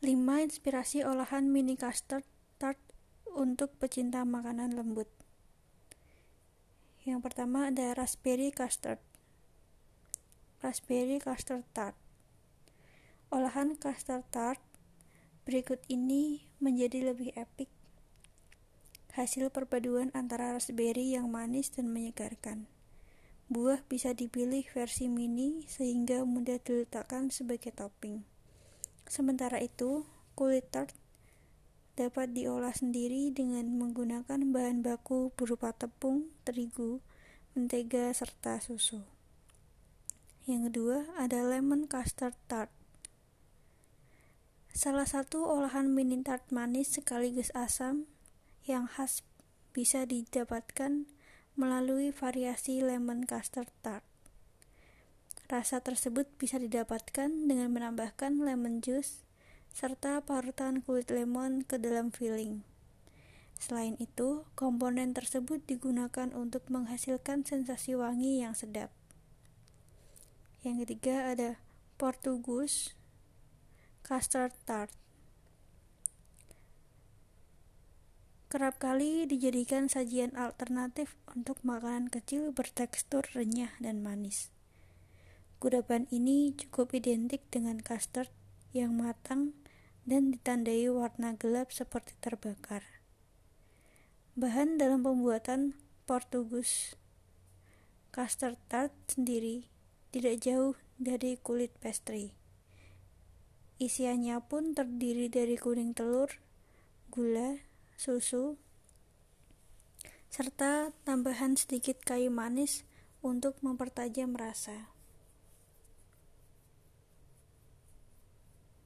5 inspirasi olahan mini custard tart untuk pecinta makanan lembut. Yang pertama ada raspberry custard. Raspberry custard tart. Olahan custard tart berikut ini menjadi lebih epik. Hasil perpaduan antara raspberry yang manis dan menyegarkan. Buah bisa dipilih versi mini sehingga mudah diletakkan sebagai topping. Sementara itu, kulit tart dapat diolah sendiri dengan menggunakan bahan baku berupa tepung, terigu, mentega, serta susu. Yang kedua ada lemon custard tart. Salah satu olahan mini tart manis sekaligus asam yang khas bisa didapatkan melalui variasi lemon custard tart. Rasa tersebut bisa didapatkan dengan menambahkan lemon juice serta parutan kulit lemon ke dalam filling. Selain itu, komponen tersebut digunakan untuk menghasilkan sensasi wangi yang sedap. Yang ketiga ada Portugus Custard Tart. Kerap kali dijadikan sajian alternatif untuk makanan kecil bertekstur renyah dan manis. Kudapan ini cukup identik dengan custard yang matang dan ditandai warna gelap seperti terbakar. Bahan dalam pembuatan Portugus custard tart sendiri tidak jauh dari kulit pastry. Isiannya pun terdiri dari kuning telur, gula, susu, serta tambahan sedikit kayu manis untuk mempertajam rasa.